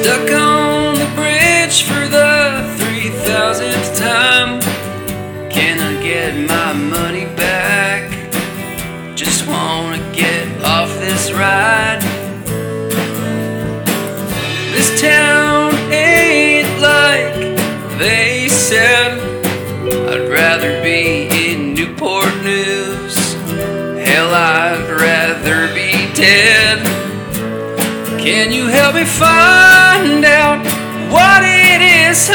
Stuck on the bridge for the 3000th time. Can I get my money back? Just wanna get off this ride. This town ain't like they said. I'd rather be in Newport News. Hell, I'd rather be dead. Can you help me find out what it is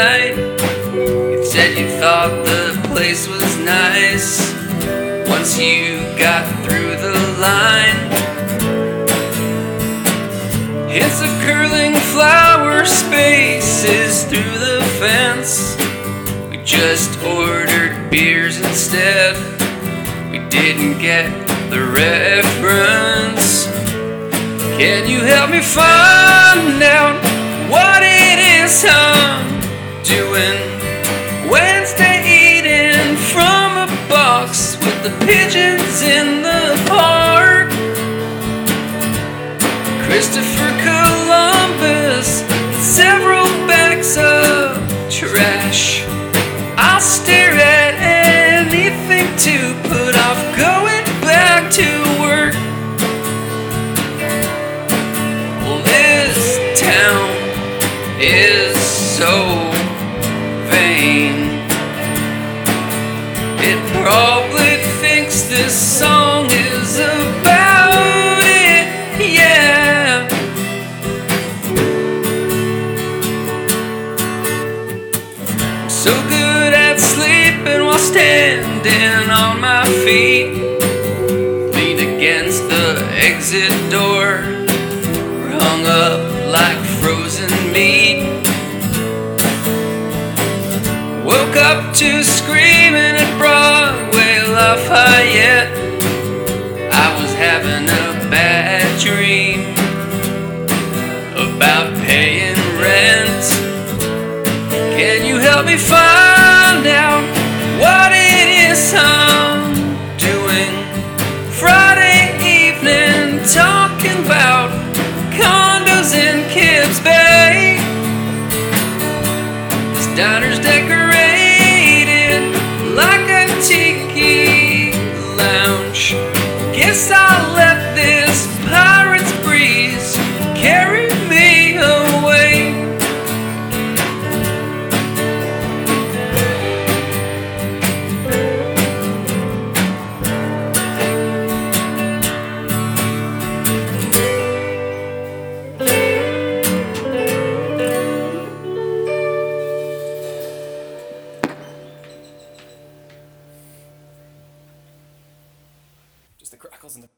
night. You said you thought the place was nice once you got through the line. Hints of curling flower spaces through the fence. We just ordered beers instead. We didn't get the reference. Can you help me find out what it is doing? Wednesday eating from a box with the pigeons in the park. Christopher Columbus, several bags of trash. It probably thinks this song is about it, yeah. So good at sleeping while standing on my feet. Lean against the exit door. Hung up like frozen meat. Woke up to screaming at Broadway Lafayette. I was having a bad dream about paying rent. Can you help me find out what it is I'm doing? Friday evening, talking about condos in Kips Bay. This diner's decorated Guess I'll the crackles and the